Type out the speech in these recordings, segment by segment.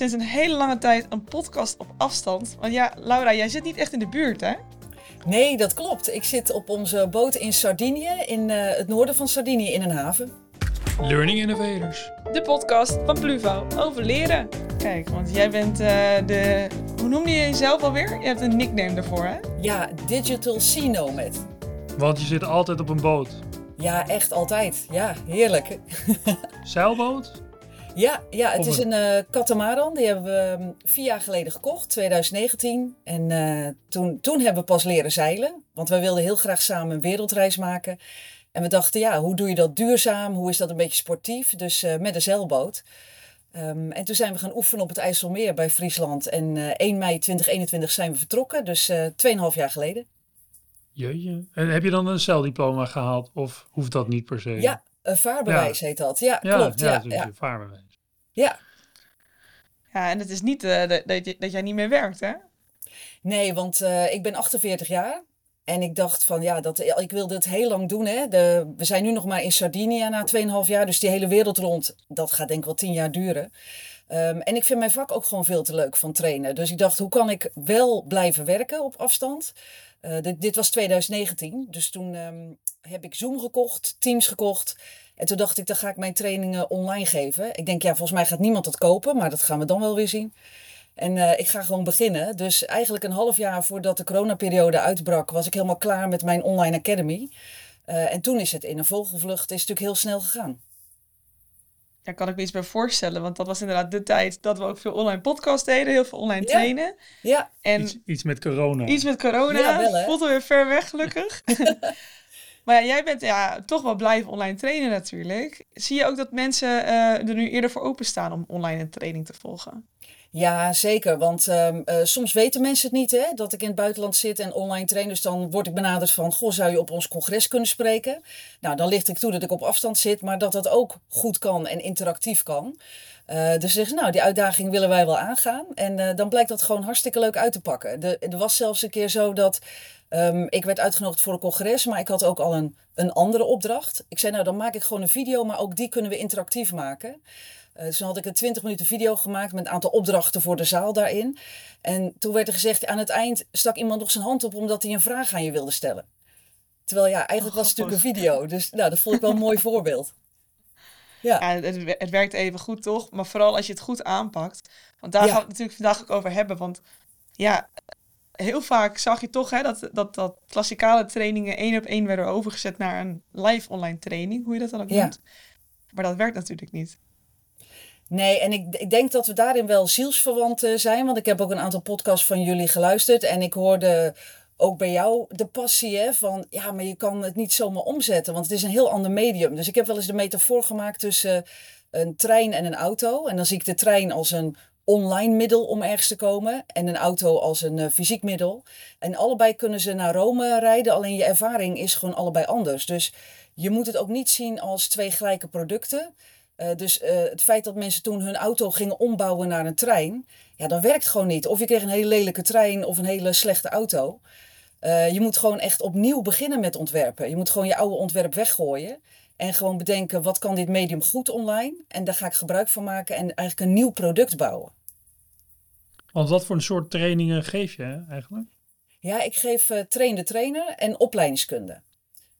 sinds een hele lange tijd een podcast op afstand. Want ja, Laura, jij zit niet echt in de buurt, hè? Nee, dat klopt. Ik zit op onze boot in Sardinië, in uh, het noorden van Sardinië, in een haven. Learning Innovators. De podcast van Pluvo over leren. Kijk, want jij bent uh, de... Hoe noemde je jezelf alweer? Je hebt een nickname ervoor, hè? Ja, Digital Sea Nomad. Want je zit altijd op een boot. Ja, echt altijd. Ja, heerlijk. Zeilboot? Ja, ja het is een uh, katamaran. Die hebben we um, vier jaar geleden gekocht, 2019. En uh, toen, toen hebben we pas leren zeilen. Want wij wilden heel graag samen een wereldreis maken. En we dachten, ja, hoe doe je dat duurzaam? Hoe is dat een beetje sportief? Dus uh, met een zeilboot. Um, en toen zijn we gaan oefenen op het IJsselmeer bij Friesland. En 1 mei 2021 zijn we vertrokken, dus 2,5 jaar geleden. Jeetje. En heb je dan een zeildiploma gehaald of hoeft dat niet per se? Ja, een vaarbewijs ja. heet dat. Ja, ja klopt. Ja, ja, dus een vaarbewijs. Ja. Ja, en het is niet uh, dat, dat, dat jij niet meer werkt, hè? Nee, want uh, ik ben 48 jaar. En ik dacht van ja, dat, ik wil dit heel lang doen. Hè. De, we zijn nu nog maar in Sardinië na 2,5 jaar. Dus die hele wereld rond, dat gaat denk ik wel 10 jaar duren. Um, en ik vind mijn vak ook gewoon veel te leuk van trainen. Dus ik dacht, hoe kan ik wel blijven werken op afstand? Uh, dit, dit, was 2019. Dus toen um, heb ik Zoom gekocht, Teams gekocht. En toen dacht ik, dan ga ik mijn trainingen online geven. Ik denk, ja, volgens mij gaat niemand dat kopen, maar dat gaan we dan wel weer zien. En uh, ik ga gewoon beginnen. Dus eigenlijk een half jaar voordat de coronaperiode uitbrak, was ik helemaal klaar met mijn online academy. Uh, en toen is het in een vogelvlucht, is het natuurlijk heel snel gegaan. Daar kan ik me iets bij voorstellen, want dat was inderdaad de tijd dat we ook veel online podcast deden, heel veel online trainen. Ja. En iets, iets met corona. Iets met corona. Ja, wel, hè? Voelt weer ver weg, gelukkig. Maar jij bent ja, toch wel blijven online trainen natuurlijk. Zie je ook dat mensen uh, er nu eerder voor openstaan om online een training te volgen? Ja, zeker. Want um, uh, soms weten mensen het niet, hè, dat ik in het buitenland zit en online train. Dus dan word ik benaderd van, goh, zou je op ons congres kunnen spreken? Nou, dan licht ik toe dat ik op afstand zit, maar dat dat ook goed kan en interactief kan. Uh, dus zeggen nou, die uitdaging willen wij wel aangaan. En uh, dan blijkt dat gewoon hartstikke leuk uit te pakken. De, er was zelfs een keer zo dat um, ik werd uitgenodigd voor een congres, maar ik had ook al een, een andere opdracht. Ik zei, nou, dan maak ik gewoon een video, maar ook die kunnen we interactief maken. Uh, dus toen had ik een 20 minuten video gemaakt met een aantal opdrachten voor de zaal daarin. En toen werd er gezegd, aan het eind stak iemand nog zijn hand op omdat hij een vraag aan je wilde stellen. Terwijl ja, eigenlijk Oh, was het natuurlijk een video. Dus nou, dat vond ik wel een mooi voorbeeld. Ja. Ja, het, het werkt even goed, toch? Maar vooral als je het goed aanpakt. Want daar Ja. gaan we het natuurlijk vandaag ook over hebben. Want ja, heel vaak zag je toch hè, dat, dat, dat klassikale trainingen één op één werden overgezet naar een live online training. Hoe je dat dan ook Ja. noemt. Maar dat werkt natuurlijk niet. Nee, en ik, ik denk dat we daarin wel zielsverwanten zijn. Want ik heb ook een aantal podcasts van jullie geluisterd. En ik hoorde ook bij jou de passie hè, van... Ja, maar je kan het niet zomaar omzetten. Want het is een heel ander medium. Dus ik heb wel eens de metafoor gemaakt tussen een trein en een auto. En dan zie ik de trein als een online middel om ergens te komen. En een auto als een eh, fysiek middel. En allebei kunnen ze naar Rome rijden. Alleen je ervaring is gewoon allebei anders. Dus je moet het ook niet zien als twee gelijke producten... Uh, dus het feit dat mensen toen hun auto gingen ombouwen naar een trein, ja, dat werkt gewoon niet. Of je kreeg een hele lelijke trein of een hele slechte auto. Uh, je moet gewoon echt opnieuw beginnen met ontwerpen. Je moet gewoon je oude ontwerp weggooien. En gewoon bedenken, wat kan dit medium goed online? En daar ga ik gebruik van maken en eigenlijk een nieuw product bouwen. Want wat voor een soort trainingen geef je eigenlijk? Ja, ik geef uh, train de trainer en opleidingskunde.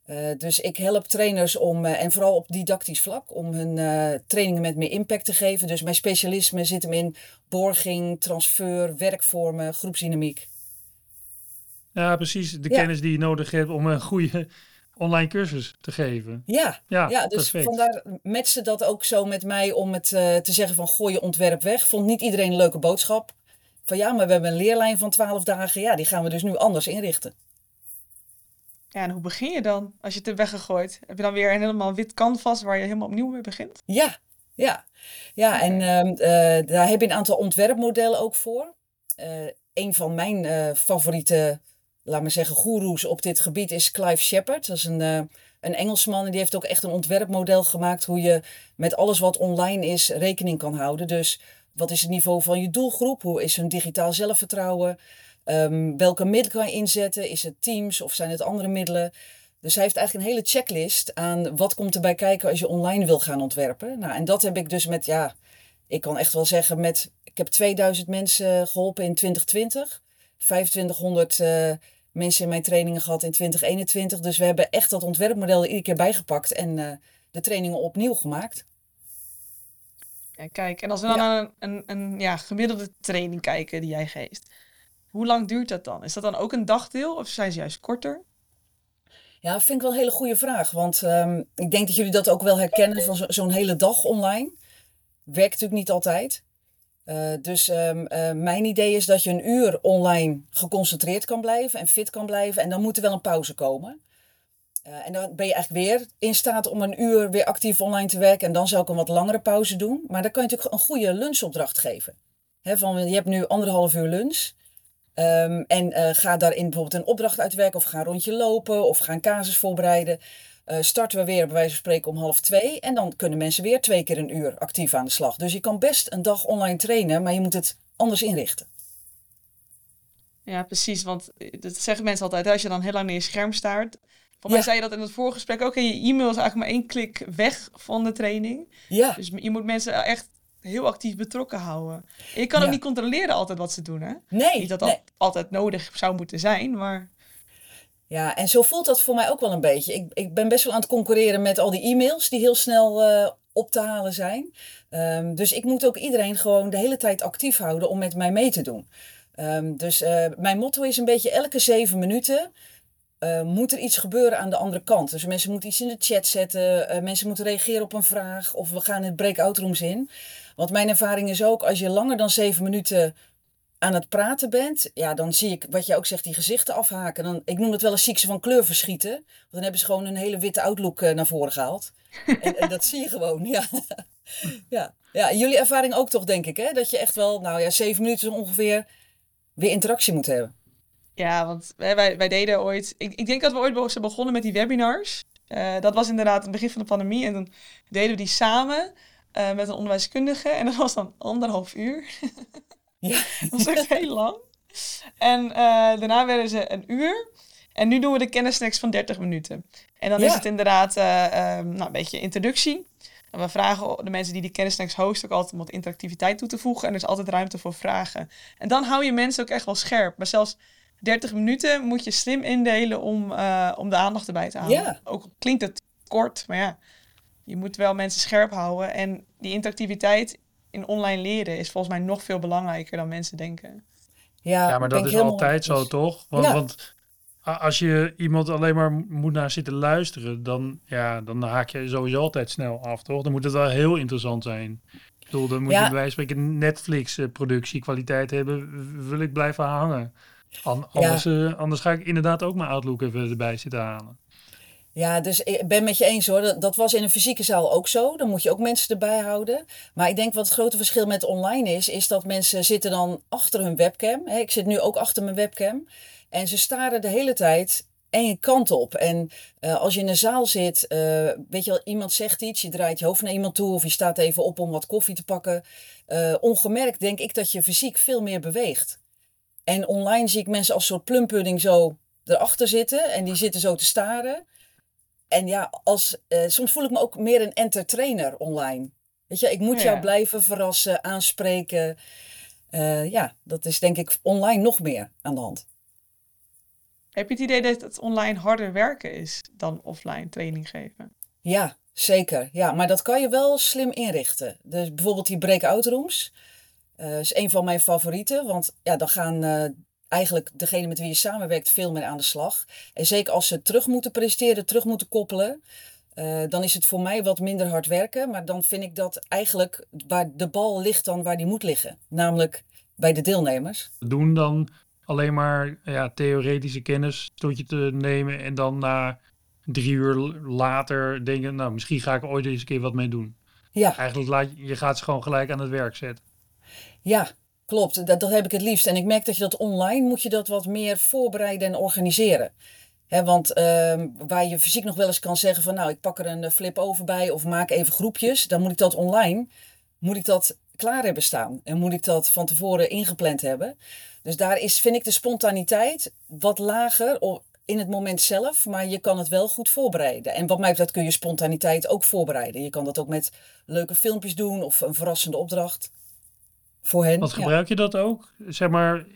Uh, dus ik help trainers om, uh, en vooral op didactisch vlak, om hun uh, trainingen met meer impact te geven. Dus mijn specialisme zit hem in borging, transfer, werkvormen, groepsdynamiek. Ja, precies. De Ja. kennis die je nodig hebt om een goede online cursus te geven. Ja, Ja, ja dus perfect. vandaar matchte dat ook zo met mij om het eh, te zeggen van gooi je ontwerp weg. Vond niet iedereen een leuke boodschap. Van ja, maar we hebben een leerlijn van 12 dagen. Ja, die gaan we dus nu anders inrichten. Ja, en hoe begin je dan als je het hebt weggegooid? Heb je dan weer een helemaal wit canvas waar je helemaal opnieuw mee begint? Ja, ja. Ja, en ehm, eh, daar heb je een aantal ontwerpmodellen ook voor. Eh een van mijn eh, favoriete, laat maar zeggen, goeroes op dit gebied is Clive Shepard. Dat is een, eh, een Engelsman en die heeft ook echt een ontwerpmodel gemaakt hoe je met alles wat online is rekening kan houden. Dus wat is het niveau van je doelgroep? Hoe is hun digitaal zelfvertrouwen? Ehm, welke middelen kan je inzetten? Is het Teams of zijn het andere middelen? Dus hij heeft eigenlijk een hele checklist aan wat komt erbij kijken als je online wil gaan ontwerpen. Nou, en dat heb ik dus met, ja, ik kan echt wel zeggen met ik heb 2000 mensen geholpen in 2020. 2500 uh, mensen in mijn trainingen gehad in 2021. Dus we hebben echt dat ontwerpmodel iedere keer bijgepakt en uh, de trainingen opnieuw gemaakt. Ja, kijk, en als we dan naar een, een, een ja, gemiddelde training kijken die jij geeft, hoe lang duurt dat dan? Is dat dan ook een dagdeel of zijn ze juist korter? Ja, vind ik wel een hele goede vraag. Want um, ik denk dat jullie dat ook wel herkennen van zo, zo'n hele dag online. Werkt natuurlijk niet altijd. Uh, dus um, uh, mijn idee is dat je een uur online geconcentreerd kan blijven en fit kan blijven. En dan moet er wel een pauze komen. Uh, en dan ben je eigenlijk weer in staat om een uur weer actief online te werken. En dan zou ik een wat langere pauze doen. Maar dan kan je natuurlijk een goede lunchopdracht geven. He, van, je hebt nu anderhalf uur lunch. Um, en ga daarin bijvoorbeeld een opdracht uitwerken of ga een rondje lopen of ga een casus voorbereiden. Uh, starten we weer bij wijze van spreken om half twee en dan kunnen mensen weer twee keer een uur actief aan de slag. Dus je kan best een dag online trainen, maar je moet het anders inrichten. Ja, precies. Want dat zeggen mensen altijd, als je dan heel lang naar je scherm staart. Voor ja. mij zei je dat in het voorgesprek ook. En je e-mail is eigenlijk maar één klik weg van de training. Ja. Dus je moet mensen echt heel actief betrokken houden. je kan ja. ook niet controleren altijd wat ze doen, hè? Nee. Niet dat nee. dat altijd nodig zou moeten zijn, maar... Ja, en zo voelt dat voor mij ook wel een beetje. Ik, ik ben best wel aan het concurreren met al die e-mails die heel snel uh, op te halen zijn. Um, dus ik moet ook iedereen gewoon de hele tijd actief houden om met mij mee te doen. Um, dus uh, mijn motto is een beetje elke zeven minuten... Uh, moet er iets gebeuren aan de andere kant. Dus mensen moeten iets in de chat zetten. Mensen moeten reageren op een vraag. Of we gaan in breakout rooms in. Want mijn ervaring is ook, als je langer dan zeven minuten aan het praten bent, ja, dan zie ik, wat je ook zegt, die gezichten afhaken. Dan, ik noem het wel een ziekte van kleur verschieten. Want dan hebben ze gewoon een hele witte outlook uh, naar voren gehaald. en, en, dat zie je gewoon, ja. ja. Ja, jullie ervaring ook toch, denk ik, hè? Dat je echt wel, nou ja, zeven minuten ongeveer weer interactie moet hebben. Ja, want wij, wij deden ooit, ik, ik denk dat we ooit zijn begonnen met die webinars. Uh, dat was inderdaad het begin van de pandemie en dan deden we die samen. Uh, met een onderwijskundige. En dat was dan anderhalf uur. ja. dat was echt heel lang. En uh, daarna werden ze een uur. En nu doen we de kennisnacks van 30 minuten. En dan ja. is het inderdaad uh, um, nou, een beetje introductie. En we vragen de mensen die die kennisnacks hosten ook altijd om wat interactiviteit toe te voegen. En er is altijd ruimte voor vragen. En dan hou je mensen ook echt wel scherp. Maar zelfs 30 minuten moet je slim indelen om, uh, om de aandacht erbij te halen. Ja. Ook klinkt het kort, maar ja je moet wel mensen scherp houden. En die interactiviteit in online leren is volgens mij nog veel belangrijker dan mensen denken. Ja, ja maar dat is altijd zo, toch? Want, ja. want, als je iemand alleen maar moet naar zitten luisteren, dan, ja, dan haak je sowieso altijd snel af, toch? Dan moet het wel heel interessant zijn. Ik bedoel, dan moet ja. je bij wijze van spreken Netflix-productie kwaliteit hebben, wil ik blijven hangen. An anders, ja. uh, anders ga ik inderdaad ook mijn Outlook even erbij zitten halen. Ja, dus ik ben met je eens hoor. Dat, was in een fysieke zaal ook zo. Dan moet je ook mensen erbij houden. Maar ik denk wat het grote verschil met online is, is dat mensen zitten dan achter hun webcam. Ik zit nu ook achter mijn webcam. En ze staren de hele tijd één kant op. En uh, als je in een zaal zit, uh, weet je wel, iemand zegt iets, je draait je hoofd naar iemand toe of je staat even op om wat koffie te pakken. Uh, ongemerkt denk ik dat je fysiek veel meer beweegt. En online zie ik mensen als soort plumpudding zo erachter zitten en die zitten zo te staren. En ja, als, uh, soms voel ik me ook meer een entertainer online. Weet je, ik moet ja. jou blijven verrassen, aanspreken. Uh, ja, dat is denk ik online nog meer aan de hand. Heb je het idee dat het online harder werken is dan offline training geven? Ja, zeker. Ja, maar dat kan je wel slim inrichten. Dus bijvoorbeeld die breakout rooms. Uh, is een van mijn favorieten. Want ja, dan gaan eigenlijk degene met wie je samenwerkt veel meer aan de slag. En zeker als ze terug moeten presteren, terug moeten koppelen. Uh, dan is het voor mij wat minder hard werken. Maar dan vind ik dat eigenlijk waar de bal ligt dan waar die moet liggen. Namelijk bij de deelnemers. Doen dan alleen maar ja, theoretische kennis tot je te nemen. En dan na drie uur later denken, nou misschien ga ik ooit eens een keer wat mee doen. Ja. Eigenlijk laat je, je gaat ze gewoon gelijk aan het werk zetten. Ja, Klopt, dat, dat heb ik het liefst. En ik merk dat je dat online moet je dat wat meer voorbereiden en organiseren. Want uh, waar je fysiek nog wel eens kan zeggen van nou ik pak er een flip over bij of maak even groepjes. Dan moet ik dat online, moet ik dat klaar hebben staan. En moet ik dat van tevoren ingepland hebben. Dus daar is, vind ik de spontaniteit wat lager in het moment zelf. Maar je kan het wel goed voorbereiden. En wat mij betreft kun je spontaniteit ook voorbereiden. Je kan dat ook met leuke filmpjes doen of een verrassende opdracht. Voor hen. Want gebruik je dat ook? Zeg maar,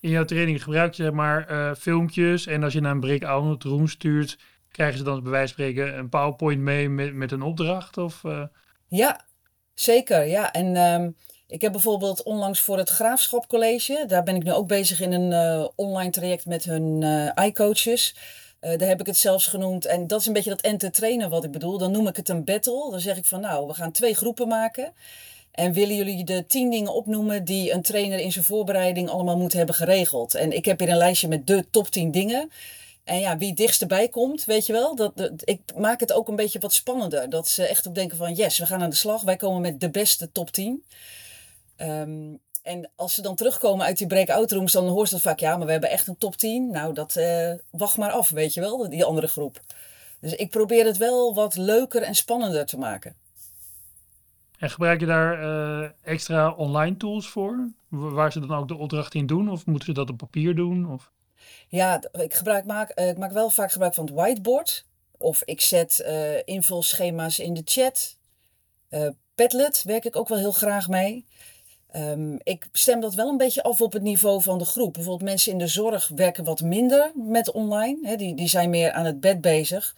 in jouw training gebruik je zeg maar uh, filmpjes en als je naar een breakout room stuurt, krijgen ze dan bij wijze van spreken een PowerPoint mee met, met een opdracht? Of, uh... Ja, zeker. Ja, en ehm, ik heb bijvoorbeeld onlangs voor het Graafschap College, daar ben ik nu ook bezig in een uh, online traject met hun iCoaches. Uh, daar heb ik het zelfs genoemd. En dat is een beetje dat enter trainen wat ik bedoel. Dan noem ik het een battle. Dan zeg ik van nou, we gaan twee groepen maken. En willen jullie de tien dingen opnoemen die een trainer in zijn voorbereiding allemaal moet hebben geregeld? En ik heb hier een lijstje met de top 10 dingen. En ja, wie dichtst erbij komt, weet je wel. Dat, ik maak het ook een beetje wat spannender. Dat ze echt op denken van yes, we gaan aan de slag. Wij komen met de beste top 10. Um, en als ze dan terugkomen uit die breakout rooms, dan hoort ze vaak, ja, maar we hebben echt een top 10. Nou, dat uh, wacht maar af, weet je wel, die andere groep. Dus ik probeer het wel wat leuker en spannender te maken. En gebruik je daar uh, extra online tools voor? Waar ze dan ook de opdracht in doen? Of moeten ze dat op papier doen? Of? Ja, ik, gebruik, maak, uh, ik maak wel vaak gebruik van het whiteboard. Of ik zet invulschema's in de chat. Padlet werk ik ook wel heel graag mee. Um, ik stem dat wel een beetje af op het niveau van de groep. Bijvoorbeeld mensen in de zorg werken wat minder met online. Hè, die, die zijn meer aan het bed bezig.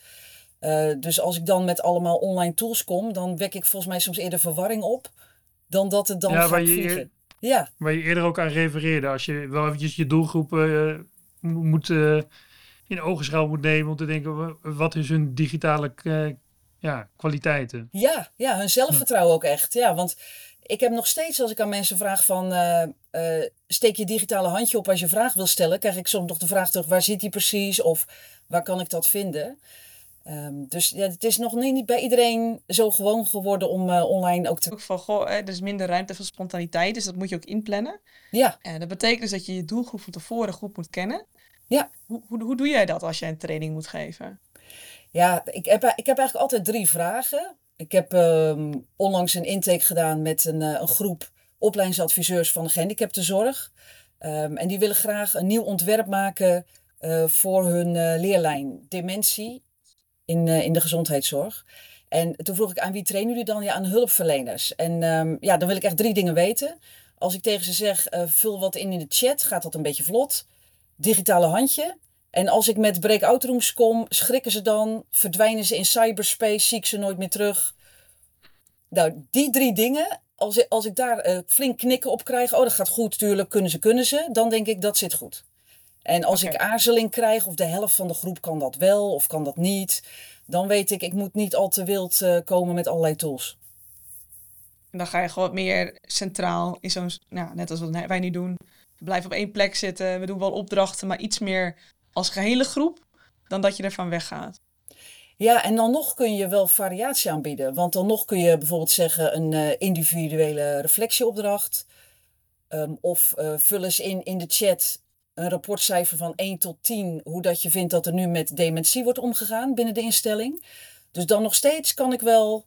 Uh, dus als ik dan met allemaal online tools kom, dan wek ik volgens mij soms eerder verwarring op. Dan dat het dan ja, gaat vliegen. Ja. Waar je eerder ook aan refereerde. Als je wel eventjes je doelgroep uh, moet, uh, in ogenschouw moet nemen om te denken, wat is hun digitale ja, kwaliteiten? Ja, ja, hun zelfvertrouwen ook echt. Ja, want ik heb nog steeds, als ik aan mensen vraag van uh, uh, steek je digitale handje op als je vraag wil stellen, krijg ik soms nog de vraag terug, waar zit die precies of waar kan ik dat vinden? Um, dus ja, het is nog niet bij iedereen zo gewoon geworden om uh, online ook te... Ook van, goh, er is minder ruimte voor spontaniteit, dus dat moet je ook inplannen. Ja. En dat betekent dus dat je je doelgroep van tevoren goed moet kennen. Ja. Hoe, hoe, hoe doe jij dat als jij een training moet geven? Ja, ik heb, ik heb eigenlijk altijd drie vragen. Ik heb um, onlangs een intake gedaan met een, uh, een groep opleidingsadviseurs van de gehandicaptenzorg. Um, en die willen graag een nieuw ontwerp maken uh, voor hun uh, leerlijn dementie in, in de gezondheidszorg. En toen vroeg ik aan wie trainen jullie dan? Ja, aan hulpverleners. En um, ja, dan wil ik echt drie dingen weten. Als ik tegen ze zeg, vul wat in in de chat, gaat dat een beetje vlot. Digitale handje. En als ik met breakout rooms kom, schrikken ze dan, verdwijnen ze in cyberspace, zie ik ze nooit meer terug. Nou, die drie dingen, als ik, als ik daar uh, flink knikken op krijg, oh dat gaat goed, tuurlijk, kunnen ze, kunnen ze, dan denk ik dat zit goed. En als ik aarzeling krijg, of de helft van de groep kan dat wel of kan dat niet, dan weet ik, ik moet niet al te wild uh, komen met allerlei tools. En dan ga je gewoon meer centraal in zo'n, nou, net als wat wij nu doen. We blijven op één plek zitten, we doen wel opdrachten, maar iets meer als gehele groep dan dat je ervan weggaat. Ja, en dan nog kun je wel variatie aanbieden. Want dan nog kun je bijvoorbeeld zeggen een uh, individuele reflectieopdracht. Um, of uh, vul eens in in de chat een rapportcijfer van 1 tot 10. Hoe dat je vindt dat er nu met dementie wordt omgegaan binnen de instelling. Dus dan nog steeds kan ik wel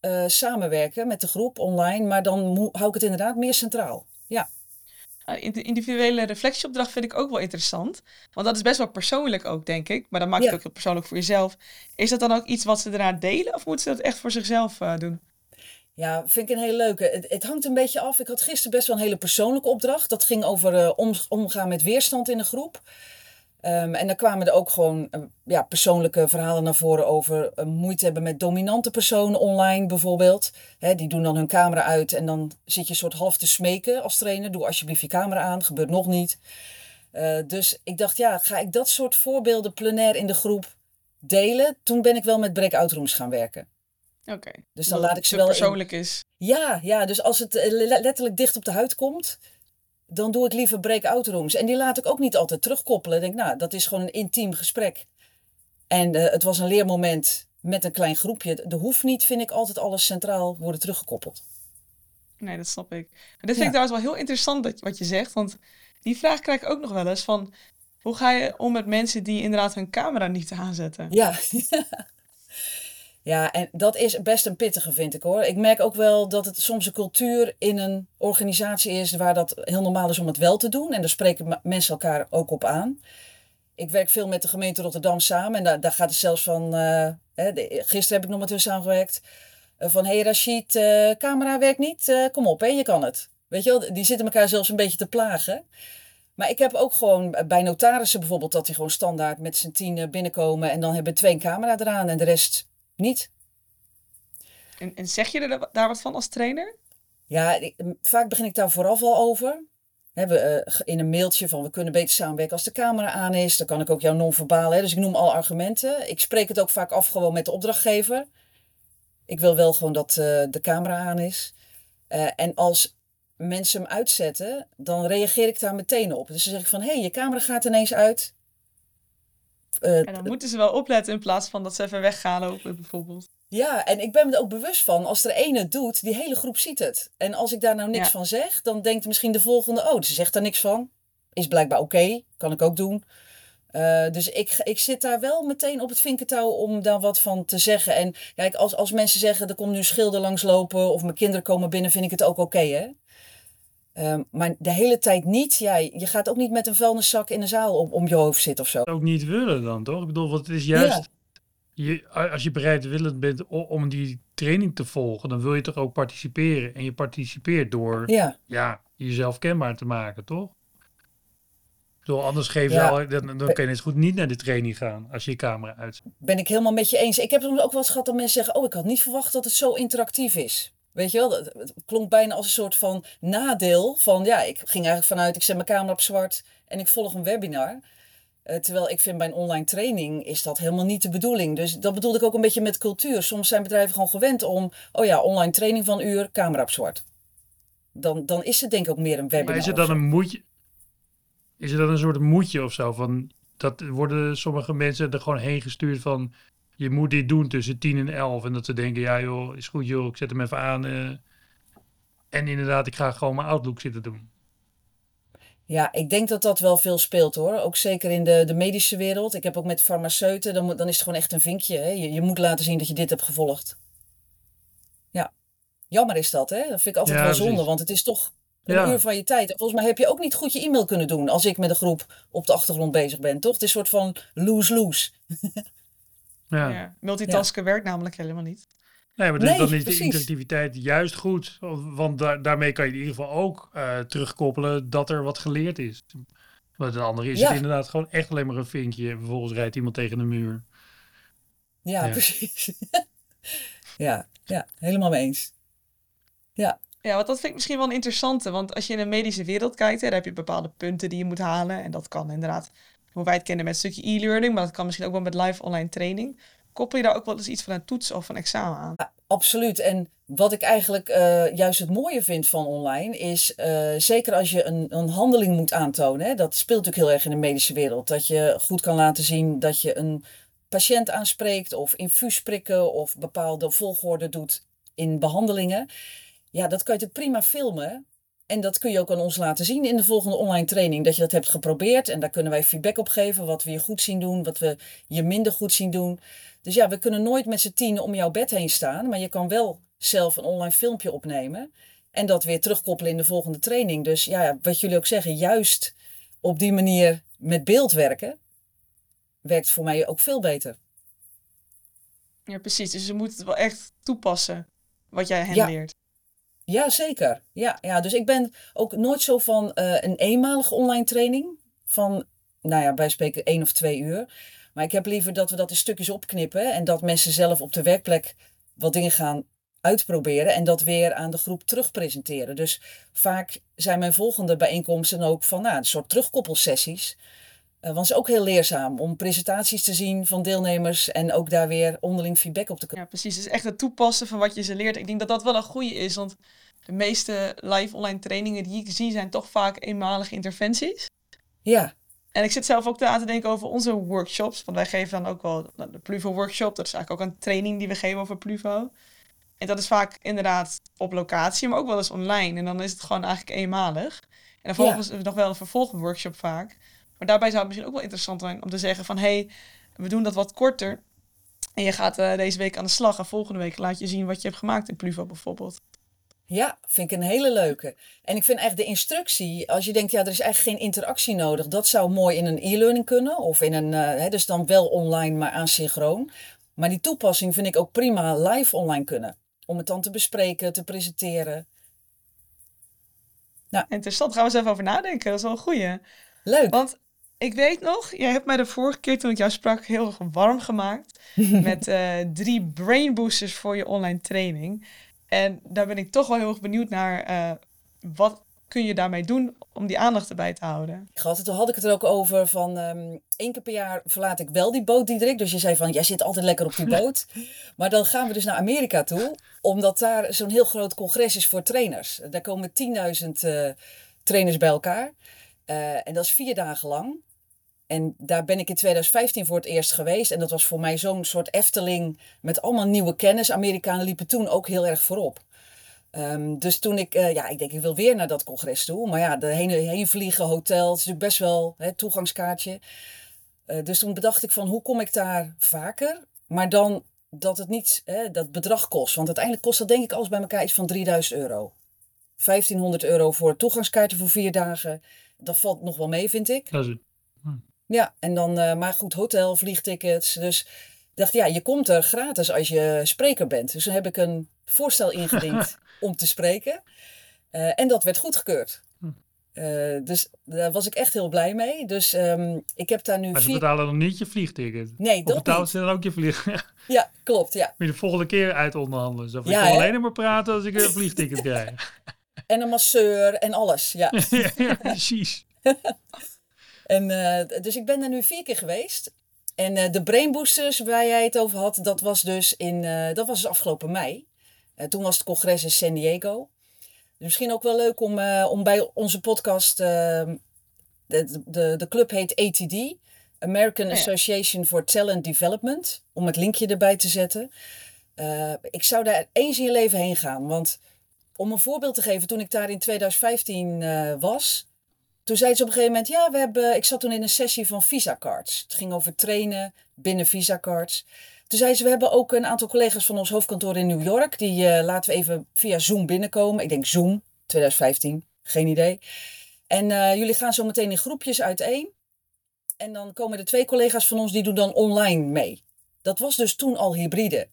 uh, samenwerken met de groep online. Maar dan hou ik het inderdaad meer centraal. Ja. Uh, individuele reflectieopdracht vind ik ook wel interessant. Want dat is best wel persoonlijk ook, denk ik. Maar dan maakt het ook heel persoonlijk voor jezelf. Is dat dan ook iets wat ze daarna delen? Of moeten ze dat echt voor zichzelf uh, doen? Ja, vind ik een hele leuke. Het, het, hangt een beetje af. Ik had gisteren best wel een hele persoonlijke opdracht. Dat ging over om, omgaan met weerstand in de groep. Um, en dan kwamen er ook gewoon uh, ja, persoonlijke verhalen naar voren over uh, moeite hebben met dominante personen online bijvoorbeeld. Hè, die doen dan hun camera uit en dan zit je soort half te smeken als trainer. Doe alsjeblieft je camera aan, gebeurt nog niet. Dus ik dacht, ja, ga ik dat soort voorbeelden plenair in de groep delen? Toen ben ik wel met breakout rooms gaan werken. Oké. Okay. Dus dan laat ik ze wel. persoonlijk is. Ja, ja, dus als het letterlijk dicht op de huid komt, dan doe ik liever breakout rooms. En die laat ik ook niet altijd terugkoppelen. Ik denk, nou, dat is gewoon een intiem gesprek. En uh, het was een leermoment met een klein groepje. Er hoeft niet, vind ik, altijd alles centraal worden teruggekoppeld. Nee, dat snap ik. Maar dit vind ja. ik trouwens wel heel interessant wat je zegt. Want die vraag krijg ik ook nog wel eens van... Hoe ga je om met mensen die inderdaad hun camera niet aanzetten? Ja, Ja, en dat is best een pittige, vind ik hoor. Ik merk ook wel dat het soms een cultuur in een organisatie is waar dat heel normaal is om het wel te doen. En daar spreken mensen elkaar ook op aan. Ik werk veel met de gemeente Rotterdam samen en daar, daar gaat het zelfs van. Uh, gisteren heb ik nog met hun samengewerkt. Uh, van hey Rashid, uh, camera werkt niet, kom op, hè, je kan het. Weet je wel, die zitten elkaar zelfs een beetje te plagen. Maar ik heb ook gewoon bij notarissen bijvoorbeeld dat die gewoon standaard met z'n tien binnenkomen en dan hebben twee een camera eraan en de rest niet. En, en zeg je er daar wat van als trainer? Ja, vaak begin ik daar vooraf al over. we, uh, in een mailtje van we kunnen beter samenwerken als de camera aan is. Dan kan ik ook jouw non-verbaal. Dus ik noem al argumenten. Ik spreek het ook vaak af gewoon met de opdrachtgever. Ik wil wel gewoon dat uh, de camera aan is. Uh, en als mensen hem uitzetten, dan reageer ik daar meteen op. Dus dan zeg ik van, hé, hey, je camera gaat ineens uit. En dan moeten ze wel opletten in plaats van dat ze even weggaan lopen bijvoorbeeld. Ja, en ik ben me er ook bewust van, als er ene het doet, die hele groep ziet het. En als ik daar nou niks van zeg, dan denkt misschien de volgende, oh, ze zegt daar niks van. Is blijkbaar oké, kan ik ook doen. Uh, dus ik, ik zit daar wel meteen op het vinkentouw om daar wat van te zeggen. En kijk, als, als mensen zeggen, er komt nu schilder langslopen of mijn kinderen komen binnen, vind ik het ook oké, hè? Uh, maar de hele tijd niet. Ja, je gaat ook niet met een vuilniszak in de zaal om, om je hoofd zitten of zo. Ook niet willen dan, toch? Ik bedoel, want het is juist je, als je bereidwillend bent om die training te volgen, dan wil je toch ook participeren. En je participeert door ja. Ja, jezelf kenbaar te maken, toch? Door anders geef je al, dan, dan kan je het goed niet naar de training gaan als je je camera uit. Ben ik helemaal met je eens. Ik heb ook wel eens gehad dat mensen zeggen: Oh, ik had niet verwacht dat het zo interactief is. Weet je wel, het klonk bijna als een soort van nadeel van ja, ik ging eigenlijk vanuit, ik zet mijn camera op zwart en ik volg een webinar. Eh, terwijl ik vind bij een online training is dat helemaal niet de bedoeling. Dus dat bedoelde ik ook een beetje met cultuur. Soms zijn bedrijven gewoon gewend om, oh ja, online training van een uur, camera op zwart. Dan, dan is het denk ik ook meer een webinar. Maar is het dan een moedje? Is het dan een soort moedje of zo? Van, dat worden sommige mensen er gewoon heen gestuurd van, je moet dit doen tussen 10 en 11. En dat ze denken, ja joh, is goed joh, ik zet hem even aan. Uh, en inderdaad, ik ga gewoon mijn Outlook zitten doen. Ja, ik denk dat dat wel veel speelt hoor. Ook zeker in de, de medische wereld. Ik heb ook met farmaceuten, dan, dan is het gewoon echt een vinkje. Hè? Je, je moet laten zien dat je dit hebt gevolgd. Ja, jammer is dat hè. Dat vind ik altijd wel zonde, want het is toch een uur van je tijd. volgens mij heb je ook niet goed je e-mail kunnen doen als ik met een groep op de achtergrond bezig ben, toch? Het is een soort van lose-lose. ja. ja. Multitasken werkt namelijk helemaal niet. Nee, maar dus dan is de interactiviteit juist goed. Want daarmee kan je in ieder geval ook uh, terugkoppelen dat er wat geleerd is. Want de andere is het inderdaad gewoon echt alleen maar een vinkje. En vervolgens rijdt iemand tegen de muur. Ja, precies. ja, ja, helemaal mee eens. Ja. Ja, want dat vind ik misschien wel een interessante. Want als je in de medische wereld kijkt, hè, dan heb je bepaalde punten die je moet halen. En dat kan inderdaad, hoe wij het kennen, met een stukje e-learning. Maar dat kan misschien ook wel met live online training. Koppel je daar ook wel eens iets van een toets of een examen aan? Ja, absoluut. En wat ik eigenlijk uh, juist het mooie vind van online is, uh, zeker als je een, een handeling moet aantonen, hè, dat speelt natuurlijk heel erg in de medische wereld, dat je goed kan laten zien dat je een patiënt aanspreekt of infuus prikken of bepaalde volgorde doet in behandelingen. Ja, dat kan je prima filmen. En dat kun je ook aan ons laten zien in de volgende online training. Dat je dat hebt geprobeerd. En daar kunnen wij feedback op geven. Wat we je goed zien doen. Wat we je minder goed zien doen. Dus ja, we kunnen nooit met z'n tien om jouw bed heen staan. Maar je kan wel zelf een online filmpje opnemen. En dat weer terugkoppelen in de volgende training. Dus ja, wat jullie ook zeggen, juist op die manier met beeld werken, werkt voor mij ook veel beter. Ja, precies. Dus je moet het wel echt toepassen wat jij hen leert. Ja, zeker. Ja, ja, dus ik ben ook nooit zo van uh, een eenmalige online training. Van, nou ja, bij spreken één of twee uur. Maar ik heb liever dat we dat in stukjes opknippen en dat mensen zelf op de werkplek wat dingen gaan uitproberen en dat weer aan de groep terugpresenteren. Dus vaak zijn mijn volgende bijeenkomsten ook van nou, een soort terugkoppelsessies. Uh, is ook heel leerzaam om presentaties te zien van deelnemers en ook daar weer onderling feedback op te kunnen. Ja, precies. Het is echt het toepassen van wat je ze leert. Ik denk dat dat wel een goede is, want de meeste live online trainingen die ik zie zijn toch vaak eenmalige interventies. Ja. En ik zit zelf ook aan te denken over onze workshops. Want wij geven dan ook wel de Pluvo workshop. Dat is eigenlijk ook een training die we geven over Pluvo. En dat is vaak inderdaad op locatie, maar ook wel eens online. En dan is het gewoon eigenlijk eenmalig. En dan volgens ja. nog wel een vervolgworkshop vaak. Maar daarbij zou het misschien ook wel interessant zijn om te zeggen van... hé, hey, we doen dat wat korter. En je gaat uh, deze week aan de slag. En volgende week laat je zien wat je hebt gemaakt in Pluvo bijvoorbeeld. Ja, vind ik een hele leuke. En ik vind eigenlijk de instructie, als je denkt, ja, er is eigenlijk geen interactie nodig, dat zou mooi in een e-learning kunnen. Of in een, uh, dus dan wel online, maar asynchroon. Maar die toepassing vind ik ook prima live online kunnen. Om het dan te bespreken, te presenteren. Nou. Interessant, gaan we eens even over nadenken. Dat is wel een goeie. Leuk. Want ik weet nog, jij hebt mij de vorige keer toen ik jou sprak heel warm gemaakt. met uh, drie brain boosters voor je online training. En daar ben ik toch wel heel erg benieuwd naar. Uh, wat kun je daarmee doen om die aandacht erbij te houden? Gehad, toen had ik het er ook over van um, één keer per jaar verlaat ik wel die boot, Diederik. Dus je zei van, jij zit altijd lekker op die boot. maar dan gaan we dus naar Amerika toe, omdat daar zo'n heel groot congres is voor trainers. Daar komen 10.000 uh, trainers bij elkaar. En dat is vier dagen lang. En daar ben ik in 2015 voor het eerst geweest. En dat was voor mij zo'n soort Efteling met allemaal nieuwe kennis. Amerikanen liepen toen ook heel erg voorop. Um, dus toen ik, uh, ja, ik denk ik wil weer naar dat congres toe. Maar ja, de heen, vliegen, hotel, het is natuurlijk best wel hè, toegangskaartje. Uh, dus toen bedacht ik van hoe kom ik daar vaker? Maar dan dat het niet hè, dat bedrag kost. Want uiteindelijk kost dat denk ik alles bij elkaar iets van 3000 euro. 1500 euro voor toegangskaartje voor vier dagen. Dat valt nog wel mee, vind ik. Dat is het. Ja, en dan, uh, maar goed, hotel, vliegtickets. Dus dacht, ja, je komt er gratis als je spreker bent. Dus dan heb ik een voorstel ingediend om te spreken. Uh, en dat werd goedgekeurd. Uh, dus daar was ik echt heel blij mee. Dus um, ik heb daar nu. Maar ze vier... betalen dan niet je vliegticket. Nee, dat betalen niet. ze dan ook je vlieg? ja, klopt. Ja. Moet je de volgende keer uit onderhandelen. Zo, ja, ik wil alleen maar praten als ik een vliegticket krijg. en een masseur en alles. Ja, ja precies. En, uh, dus ik ben er nu vier keer geweest. En uh, de Brain Boosters waar jij het over had, dat was dus in, uh, dat was dus afgelopen mei. Toen was het congres in San Diego. Dus misschien ook wel leuk om, om bij onze podcast, ehm, de, de, de club heet ATD, American oh ja. Association for Talent Development, om het linkje erbij te zetten. ik zou daar eens in je leven heen gaan, want om een voorbeeld te geven, toen ik daar in 2015 was, toen zeiden ze op een gegeven moment, ja, we hebben, ik zat toen in een sessie van Visa Cards. Het ging over trainen binnen Visa Cards. Toen zeiden ze, we hebben ook een aantal collega's van ons hoofdkantoor in New York. Die uh, laten we even via Zoom binnenkomen. Ik denk Zoom, 2015, geen idee. En uh, jullie gaan zo meteen in groepjes uiteen. En dan komen er twee collega's van ons, die doen dan online mee. Dat was dus toen al hybride.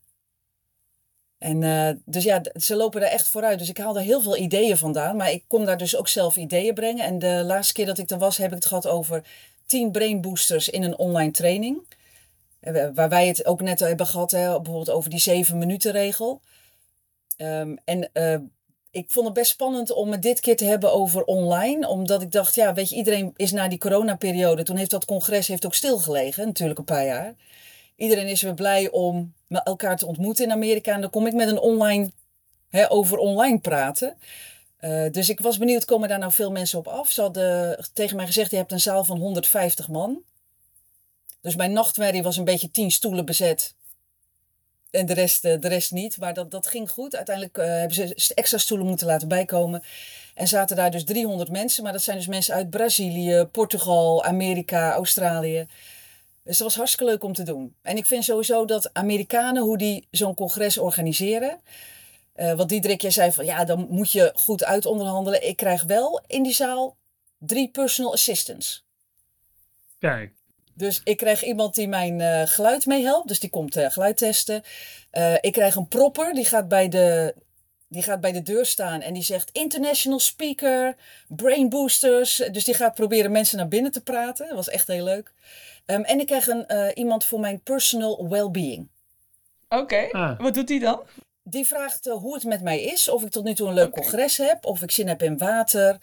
En uh, dus ja, ze lopen er echt vooruit. Dus ik haal er heel veel ideeën vandaan. Maar ik kom daar dus ook zelf ideeën brengen. En de laatste keer dat ik er was, heb ik het gehad over 10 brain boosters in een online training. Waar wij het ook net hebben gehad, hè, bijvoorbeeld over die 7 minuten regel. Um, en uh, ik vond het best spannend om het dit keer te hebben over online. Omdat ik dacht, ja, weet je, iedereen is na die coronaperiode. Toen heeft dat congres heeft ook stilgelegen, natuurlijk een paar jaar. Iedereen is weer blij om elkaar te ontmoeten in Amerika. En dan kom ik met een online, hè, over online praten. Uh, dus ik was benieuwd, komen daar nou veel mensen op af? Ze hadden tegen mij gezegd, je hebt een zaal van 150 man. Dus mijn nachtmerrie was een beetje tien stoelen bezet. En de rest, de rest niet. Maar dat, dat ging goed. Uiteindelijk uh, hebben ze extra stoelen moeten laten bijkomen. En zaten daar dus 300 mensen. Maar dat zijn dus mensen uit Brazilië, Portugal, Amerika, Australië. Dus dat was hartstikke leuk om te doen. En ik vind sowieso dat Amerikanen, hoe die zo'n congres organiseren. Uh, wat Diederik, jij zei van ja, dan moet je goed uitonderhandelen. Ik krijg wel in die zaal drie personal assistants. Kijk. Dus ik krijg iemand die mijn uh, geluid meehelpt. Dus die komt uh, geluid testen. ik krijg een propper, die gaat bij de die gaat bij de deur staan en die zegt international speaker, brain boosters. Dus die gaat proberen mensen naar binnen te praten. Dat was echt heel leuk. Um, en ik krijg een, uh, iemand voor mijn personal well-being. Oké, okay. ah. wat doet die dan? Die vraagt uh, hoe het met mij is, of ik tot nu toe een leuk okay. congres heb, of ik zin heb in water.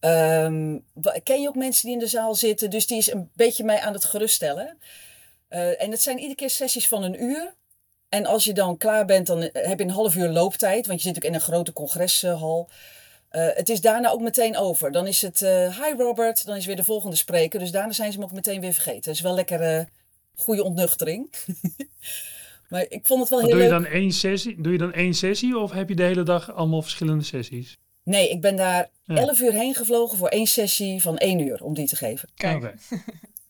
Um, ken je ook mensen die in de zaal zitten? Dus die is een beetje mij aan het geruststellen. Uh, en het zijn iedere keer sessies van een uur. En als je dan klaar bent, dan heb je een half uur looptijd, want je zit ook in een grote congreshal. Uh, het is daarna ook meteen over. Dan is het uh, hi Robert, dan is weer de volgende spreker. Dus daarna zijn ze hem ook meteen weer vergeten. Dat is wel lekker uh, goede ontnuchtering. maar ik vond het wel maar heel doe leuk. Je dan één sessie, doe je dan één sessie of heb je de hele dag allemaal verschillende sessies? Nee, ik ben daar ja. elf uur heen gevlogen voor één sessie van één uur om die te geven. Kijk. Okay.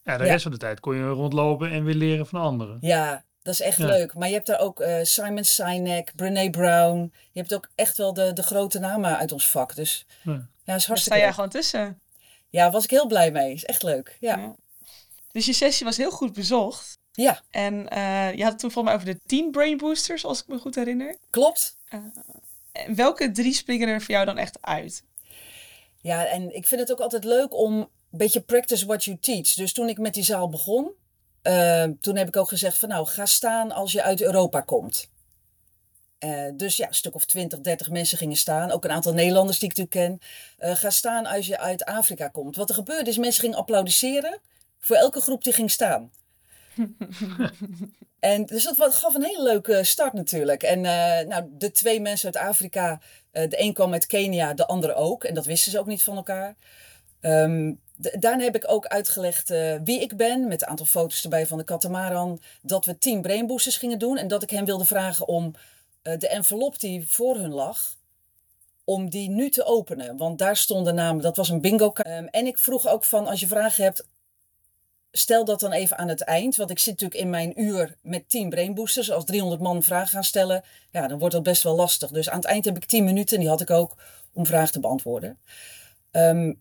Ja, de ja. rest van de tijd kon je rondlopen en weer leren van anderen. Ja, dat is echt ja. leuk. Maar je hebt daar ook uh, Simon Sinek, Brene Brown. Je hebt ook echt wel de, de grote namen uit ons vak. Dus ja, ja is hartstikke Daar sta jij gewoon tussen. Ja, was ik heel blij mee. Is echt leuk. Ja. ja. Dus je sessie was heel goed bezocht. Ja. En uh, je had het toen volgens mij over de 10 brain boosters, als ik me goed herinner. Klopt. Uh, welke drie springen er voor jou dan echt uit? Ja, en ik vind het ook altijd leuk om een beetje practice what you teach. Dus toen ik met die zaal begon, uh, toen heb ik ook gezegd van nou, ga staan als je uit Europa komt. Uh, dus ja, een stuk of 20, 30 mensen gingen staan. Ook een aantal Nederlanders die ik natuurlijk ken. Uh, ga staan als je uit Afrika komt. Wat er gebeurde is, mensen gingen applaudisseren voor elke groep die ging staan. en dus dat gaf een hele leuke start natuurlijk. En uh, nou, de twee mensen uit Afrika, de een kwam uit Kenia, de andere ook. En dat wisten ze ook niet van elkaar. Um, daarna heb ik ook uitgelegd uh, wie ik ben, met een aantal foto's erbij van de katamaran. Dat we team brainboosters gingen doen en dat ik hen wilde vragen om uh, de envelop die voor hun lag, om die nu te openen. Want daar stonden namen, dat was een bingo. Um, en ik vroeg ook van, als je vragen hebt, stel dat dan even aan het eind. Want ik zit natuurlijk in mijn uur met 10 brainboosters. Als 300 man vragen gaan stellen, ja, dan wordt dat best wel lastig. Dus aan het eind heb ik 10 minuten, en die had ik ook, om vragen te beantwoorden. Um,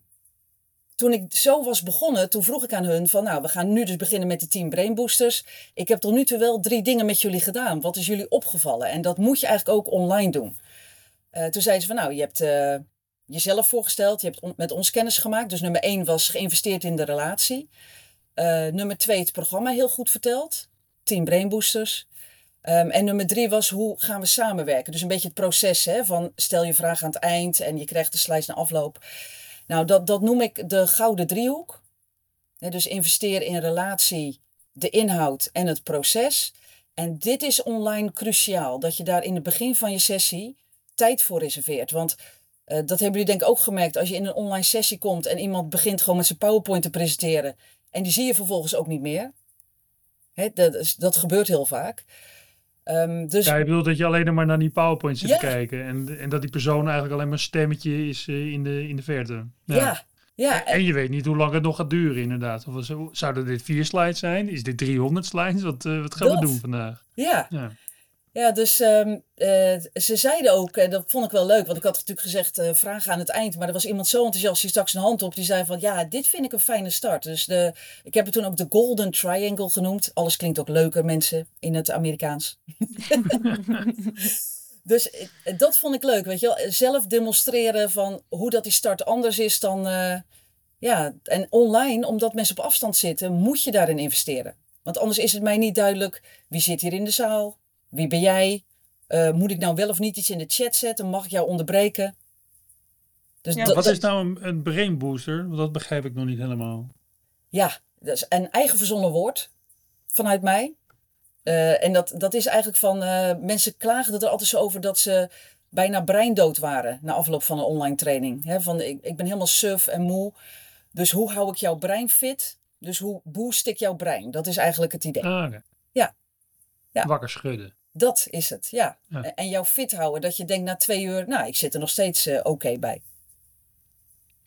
toen ik zo was begonnen, toen vroeg ik aan hun van, nou, we gaan nu dus beginnen met die 10 brainboosters. Ik heb tot nu toe wel drie dingen met jullie gedaan. Wat is jullie opgevallen? En dat moet je eigenlijk ook online doen. Uh, toen zeiden ze van, nou, je hebt uh, jezelf voorgesteld, je hebt met ons kennis gemaakt. Dus nummer één was geïnvesteerd in de relatie. Uh, nummer twee, het programma heel goed verteld. 10 brainboosters. Um, en nummer drie was hoe gaan we samenwerken? Dus een beetje het proces hè, van stel je vraag aan het eind en je krijgt de slides na afloop. Nou, dat, dat noem ik de gouden driehoek. dus investeer in relatie, de inhoud en het proces. En dit is online cruciaal, dat je daar in het begin van je sessie tijd voor reserveert. Want uh, dat hebben jullie denk ik ook gemerkt. Als je in een online sessie komt en iemand begint gewoon met zijn PowerPoint te presenteren. En die zie je vervolgens ook niet meer. Hè, dat, dat gebeurt heel vaak. Um, dus... Ja, je bedoelt dat je alleen maar naar die PowerPoint zit te kijken. En, en dat die persoon eigenlijk alleen maar een stemmetje is uh, in, de, in de verte. Ja. ja. ja. En, en, je weet niet hoe lang het nog gaat duren, inderdaad. Of zouden dit vier slides zijn? Is dit 300 slides? Wat, uh, wat gaan dat? we doen vandaag? Ja. Ja. Dus um, uh, ze zeiden ook, en dat vond ik wel leuk, want ik had natuurlijk gezegd uh, vragen aan het eind, maar er was iemand zo enthousiast, die stak zijn hand op, die zei van ja, dit vind ik een fijne start. Dus de, ik heb het toen ook de Golden Triangle genoemd. Alles klinkt ook leuker, mensen, in het Amerikaans. dus eh, dat vond ik leuk, weet je wel. Zelf demonstreren van hoe dat die start anders is dan, uh, ja, en online, omdat mensen op afstand zitten, moet je daarin investeren. Want anders is het mij niet duidelijk wie zit hier in de zaal, wie ben jij? Uh, moet ik nou wel of niet iets in de chat zetten? Mag ik jou onderbreken? Dus ja, wat is nou een, een brain booster? Want dat begrijp ik nog niet helemaal. Ja, dat is een eigen verzonnen woord vanuit mij. Uh, en dat, dat is eigenlijk van, uh, mensen klagen er altijd zo over dat ze bijna breindood waren na afloop van een online training. He, van, ik, ik ben helemaal suf en moe. Dus hoe hou ik jouw brein fit? Dus hoe boost ik jouw brein? Dat is eigenlijk het idee. Ah, Ja. ja. Wakker schudden. Dat is het, ja. En jou fit houden, dat je denkt na twee uur, nou, ik zit er nog steeds uh, oké bij.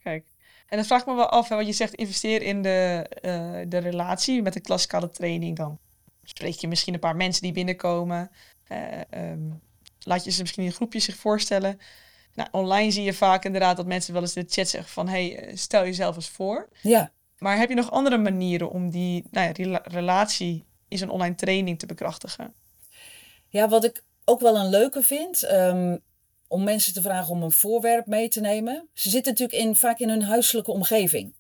Kijk, en dan vraag ik me wel af, hè, want je zegt investeer in de, uh, de relatie met de klassikale training. Dan spreek je misschien een paar mensen die binnenkomen. Uh, um, laat je ze misschien in een groepje zich voorstellen. Nou, online zie je vaak inderdaad dat mensen wel eens in de chat zeggen van... hey, stel jezelf eens voor. Ja. Maar heb je nog andere manieren om die, nou ja, die relatie in zo'n online training te bekrachtigen? Ja, wat ik ook wel een leuke vind, um, om mensen te vragen om een voorwerp mee te nemen. Ze zitten natuurlijk in, vaak in hun huiselijke omgeving.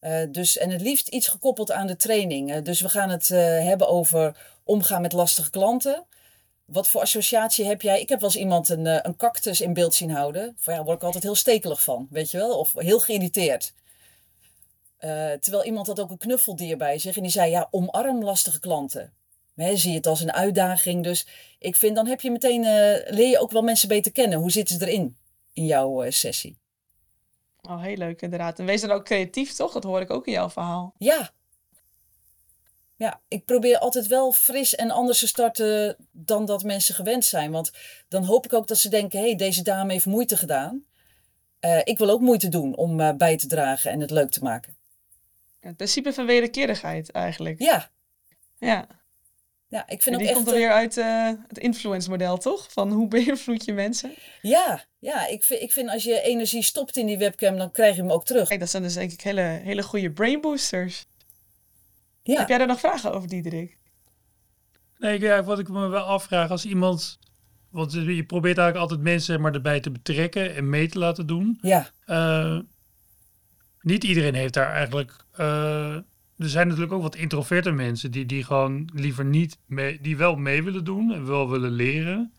Uh, dus, en het liefst iets gekoppeld aan de training. Uh, dus we gaan het uh, hebben over omgaan met lastige klanten. Wat voor associatie heb jij? Ik heb wel eens iemand een, een cactus in beeld zien houden. Ja, daar word ik altijd heel stekelig van, weet je wel? Of heel geïrriteerd. terwijl iemand had ook een knuffeldier bij zich en die zei: Ja, omarm lastige klanten zie je het als een uitdaging. Dus ik vind, dan heb je meteen, uh, leer je ook wel mensen beter kennen. Hoe zitten ze erin, in jouw uh, sessie? Oh, heel leuk inderdaad. En wees dan ook creatief, toch? Dat hoor ik ook in jouw verhaal. Ja. Ja, ik probeer altijd wel fris en anders te starten dan dat mensen gewend zijn. Want dan hoop ik ook dat ze denken, hé, hey, deze dame heeft moeite gedaan. Uh, ik wil ook moeite doen om bij te dragen en het leuk te maken. Het principe van wederkerigheid eigenlijk. Ja. Ja. Ja, ik vind en die echt, komt er weer uit uh, het influence model, toch? Van hoe beïnvloed je mensen? Ja, ja ik, vind, ik vind als je energie stopt in die webcam, dan krijg je hem ook terug. Kijk, dat zijn dus denk ik hele, hele goede brain boosters. Ja. Heb jij daar nog vragen over, Diederik? Nee, ja, wat ik me wel afvraag, als iemand want je probeert eigenlijk altijd mensen maar, erbij te betrekken en mee te laten doen. Ja. Uh, niet iedereen heeft daar eigenlijk. Uh, er zijn natuurlijk ook wat introverte mensen die, die gewoon liever niet mee, die wel mee willen doen en wel willen leren.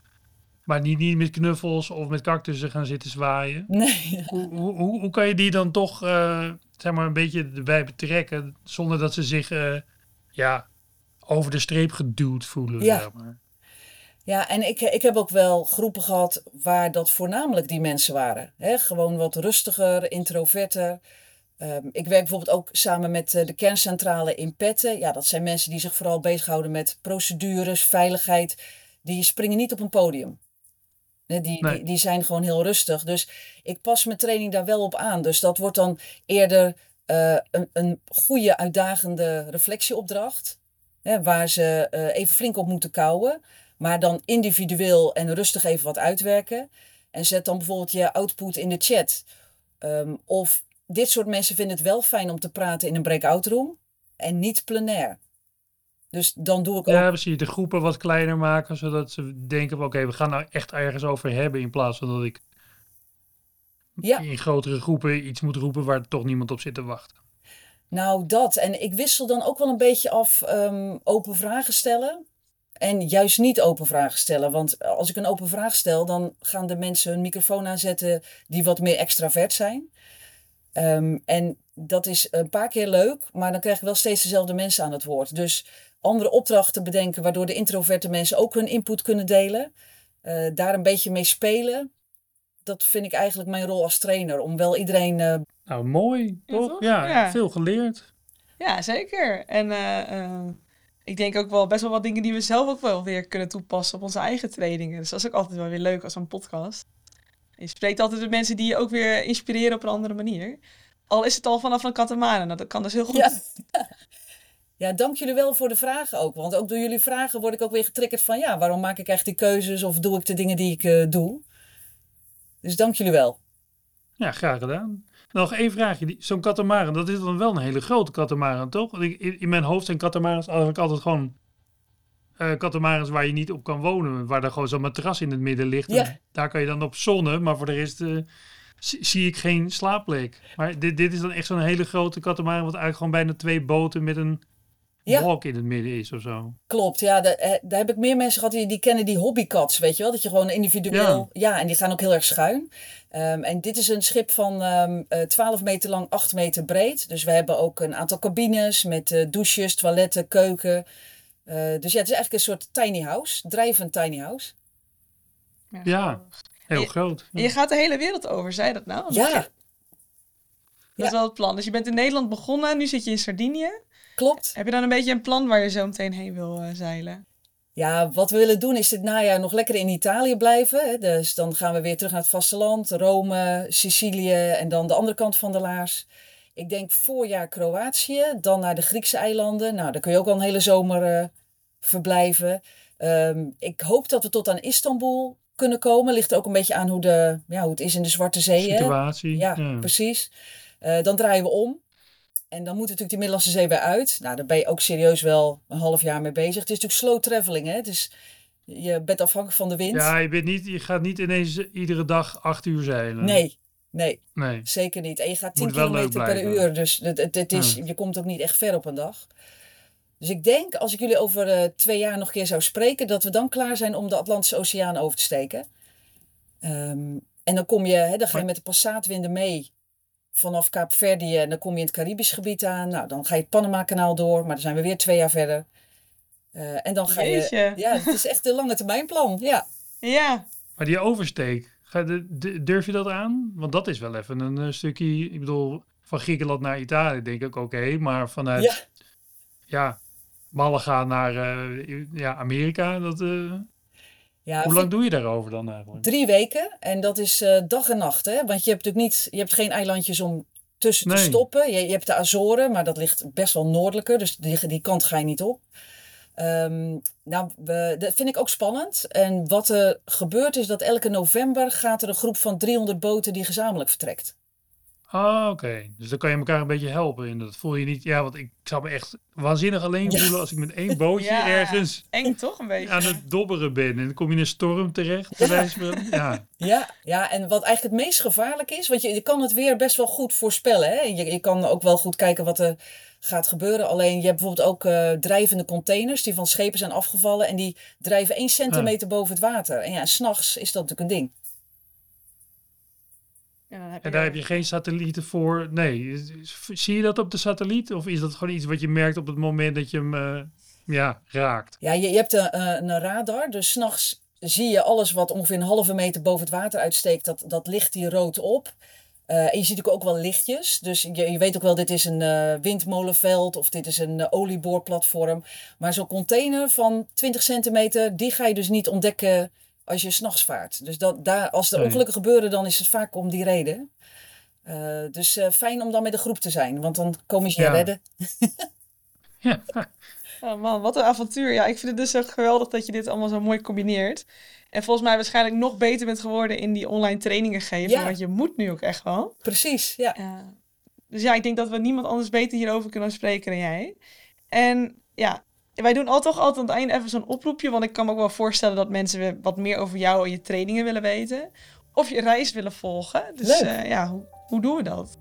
Maar niet, niet met knuffels of met cactussen gaan zitten zwaaien. Nee. Hoe, hoe, hoe, kan je die dan toch uh, zeg maar een beetje erbij betrekken zonder dat ze zich uh, ja, over de streep geduwd voelen? Ja. Zeg maar. Ja, en ik, ik heb ook wel groepen gehad waar dat voornamelijk die mensen waren. He, gewoon wat rustiger, introverter. Um, ik werk bijvoorbeeld ook samen met uh, de kerncentrale in Petten. Ja, dat zijn mensen die zich vooral bezighouden met procedures, veiligheid. Die springen niet op een podium. Die, nee. die, die, zijn gewoon heel rustig. Dus ik pas mijn training daar wel op aan. Dus dat wordt dan eerder uh, een, een goede, uitdagende reflectieopdracht. Hè, waar ze uh, even flink op moeten kouwen. Maar dan individueel en rustig even wat uitwerken. En zet dan bijvoorbeeld je output in de chat. Um, of dit soort mensen vinden het wel fijn om te praten in een breakout room. En niet plenair. Dus dan doe ik ook... Ja, precies. De groepen wat kleiner maken, zodat ze denken oké, we gaan nou echt ergens over hebben... in plaats van dat ik ja. in grotere groepen iets moet roepen... waar toch niemand op zit te wachten. Nou, dat. En ik wissel dan ook wel een beetje af um, open vragen stellen... En juist niet open vragen stellen. Want als ik een open vraag stel, dan gaan de mensen hun microfoon aanzetten die wat meer extravert zijn. Um, en dat is een paar keer leuk, maar dan krijg je wel steeds dezelfde mensen aan het woord. Dus andere opdrachten bedenken, waardoor de introverte mensen ook hun input kunnen delen. Uh, daar een beetje mee spelen. Dat vind ik eigenlijk mijn rol als trainer. Om wel iedereen. Uh... Nou, mooi, toch? Ja, toch? ja, ja, veel geleerd. Ja, zeker. En uh, ik denk ook wel best wel wat dingen die we zelf ook wel weer kunnen toepassen op onze eigen trainingen. Dus dat is ook altijd wel weer leuk als een podcast. Je spreekt altijd met mensen die je ook weer inspireren op een andere manier. Al is het al vanaf een katamaran. Nou, dat kan dus heel goed. Ja. ja, dank jullie wel voor de vragen ook. Want ook door jullie vragen word ik ook weer getriggerd van... ja, waarom maak ik echt die keuzes of doe ik de dingen die ik uh, doe? Dus dank jullie wel. Ja, graag gedaan. Nog één vraagje. Zo'n katamaran, dat is dan wel een hele grote katamaran, toch? Want in, in mijn hoofd zijn katamarans eigenlijk altijd gewoon uh, katamarans waar je niet op kan wonen. Waar er gewoon zo'n matras in het midden ligt. Ja. Daar kan je dan op zonnen, maar voor de rest uh, zie ik geen slaapplek. Maar dit, dit is dan echt zo'n hele grote katamaran, wat eigenlijk gewoon bijna twee boten met een ja. walk in het midden is of zo. Klopt, ja. Daar, daar heb ik meer mensen gehad die, die kennen die hobbycats, weet je wel. Dat je gewoon individueel... Ja, ja en die gaan ook heel erg schuin. Um, en dit is een schip van um, uh, 12 meter lang, 8 meter breed. Dus we hebben ook een aantal cabines met uh, douches, toiletten, keuken... Uh, dus ja, het is eigenlijk een soort tiny house, drijvend tiny house. Ja, ja heel je, groot. Ja. Je gaat de hele wereld over, zei dat nou? Ja. Dat ja. is wel het plan. Dus je bent in Nederland begonnen, nu zit je in Sardinië. Klopt. Heb je dan een beetje een plan waar je zo meteen heen wil uh, zeilen? Ja, wat we willen doen is dit najaar nog lekker in Italië blijven. Hè. Dus dan gaan we weer terug naar het vasteland, Rome, Sicilië en dan de andere kant van de laars. Ik denk voorjaar Kroatië, dan naar de Griekse eilanden. Nou, daar kun je ook al een hele zomer uh, verblijven. Um, ik hoop dat we tot aan Istanbul kunnen komen. Ligt ook een beetje aan hoe, de, ja, hoe het is in de Zwarte Zee. Situatie. Ja, ja, precies. Uh, dan draaien we om. En dan moet natuurlijk die Middellandse Zee weer uit. Nou, daar ben je ook serieus wel een half jaar mee bezig. Het is natuurlijk slow traveling, hè. Dus je bent afhankelijk van de wind. Ja, je, bent niet, je gaat niet ineens iedere dag acht uur zeilen. Nee, Nee, nee, zeker niet. En je gaat 10 kilometer per uur, dus het, het, het is, ja. je komt ook niet echt ver op een dag. Dus ik denk, als ik jullie over uh, twee jaar nog een keer zou spreken, dat we dan klaar zijn om de Atlantische Oceaan over te steken. Um, en dan kom je, hè, dan ga je met de passaatwinden mee vanaf Kaapverdië en dan kom je in het Caribisch gebied aan. Nou, dan ga je het Panama-kanaal door, maar dan zijn we weer twee jaar verder. Uh, en dan ga Jeetje. je... Ja, het is echt een lange termijn plan, ja. Ja. Maar die oversteek, Durf je dat aan? Want dat is wel even een, een stukje. Ik bedoel, van Griekenland naar Italië denk ik oké, okay, maar vanuit ja. ja, Malaga naar uh, ja, Amerika, dat. Uh, ja, hoe lang doe je daarover dan eigenlijk? Drie weken en dat is uh, dag en nacht, hè? Want je hebt natuurlijk niet, je hebt geen eilandjes om tussen nee. te stoppen. Je, je hebt de Azoren, maar dat ligt best wel noordelijker, dus die, die kant ga je niet op. Um, nou, we, dat vind ik ook spannend. En wat er gebeurt is dat elke november gaat er een groep van 300 boten die gezamenlijk vertrekt. Ah, oké. Dus dan kan je elkaar een beetje helpen. En dat voel je niet... Ja, want ik zou me echt waanzinnig alleen voelen als ik met één bootje ergens... Eng toch een beetje. Aan het dobberen ben. En dan kom je in een storm terecht. Ja. ja. Ja, ja, en wat eigenlijk het meest gevaarlijk is... Want je, je kan het weer best wel goed voorspellen. Hè? Je, je kan ook wel goed kijken wat er gaat gebeuren. Alleen je hebt bijvoorbeeld ook uh, drijvende containers... die van schepen zijn afgevallen... en die drijven één centimeter boven het water. En ja, s'nachts is dat natuurlijk een ding. Ja, en daar heb je geen satellieten voor. Nee, zie je dat op de satelliet? Of is dat gewoon iets wat je merkt op het moment dat je hem uh, ja, raakt? Ja, je, je hebt een, eh, een radar. Dus s'nachts zie je alles wat ongeveer een halve meter boven het water uitsteekt. Dat, dat licht die rood op. Uh, en je ziet ook, ook wel lichtjes. Dus je, je weet ook wel, dit is een uh, windmolenveld of dit is een uh, olieboorplatform. Maar zo'n container van 20 centimeter, die ga je dus niet ontdekken als je s'nachts vaart. Dus dat, daar, als er ongelukken gebeuren, dan is het vaak om die reden. Uh, dus uh, fijn om dan met de groep te zijn, want dan kom je je redden. ja. Oh man, wat een avontuur. Ja, ik vind het dus echt geweldig dat je dit allemaal zo mooi combineert. En volgens mij waarschijnlijk nog beter bent geworden in die online trainingen geven. Ja. Want je moet nu ook echt wel. Precies, ja. Uh, dus ja, ik denk dat we niemand anders beter hierover kunnen spreken dan jij. En ja, wij doen altijd, toch altijd aan het einde even zo'n oproepje. Want ik kan me ook wel voorstellen dat mensen wat meer over jou en je trainingen willen weten. Of je reis willen volgen. Dus uh, ja, hoe, hoe, doen we dat?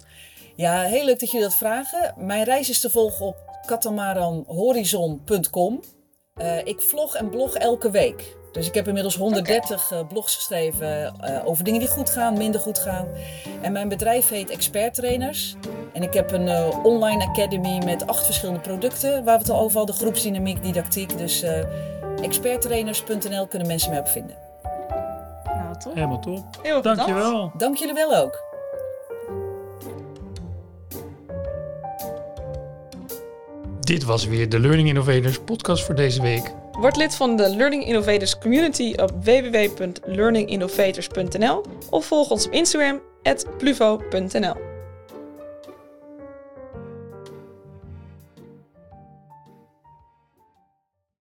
Ja, heel leuk dat jullie dat vragen. Mijn reis is te volgen op katamaranhorizon.com. Uh, eh, ik vlog en blog elke week. Dus ik heb inmiddels 130 okay. blogs geschreven uh, over dingen die goed gaan, minder goed gaan. En mijn bedrijf heet Expert Trainers. En ik heb een uh, online academy met acht verschillende producten, waar we het al over hadden, groepsdynamiek, didactiek. Dus uh, experttrainers.nl kunnen mensen mij op vinden. Nou, top. Helemaal top. Heel Dankjewel. Dank jullie wel ook. Dit was weer de Learning Innovators podcast voor deze week. Word lid van de Learning Innovators community op www.learninginnovators.nl of volg ons op Instagram @pluvo.nl.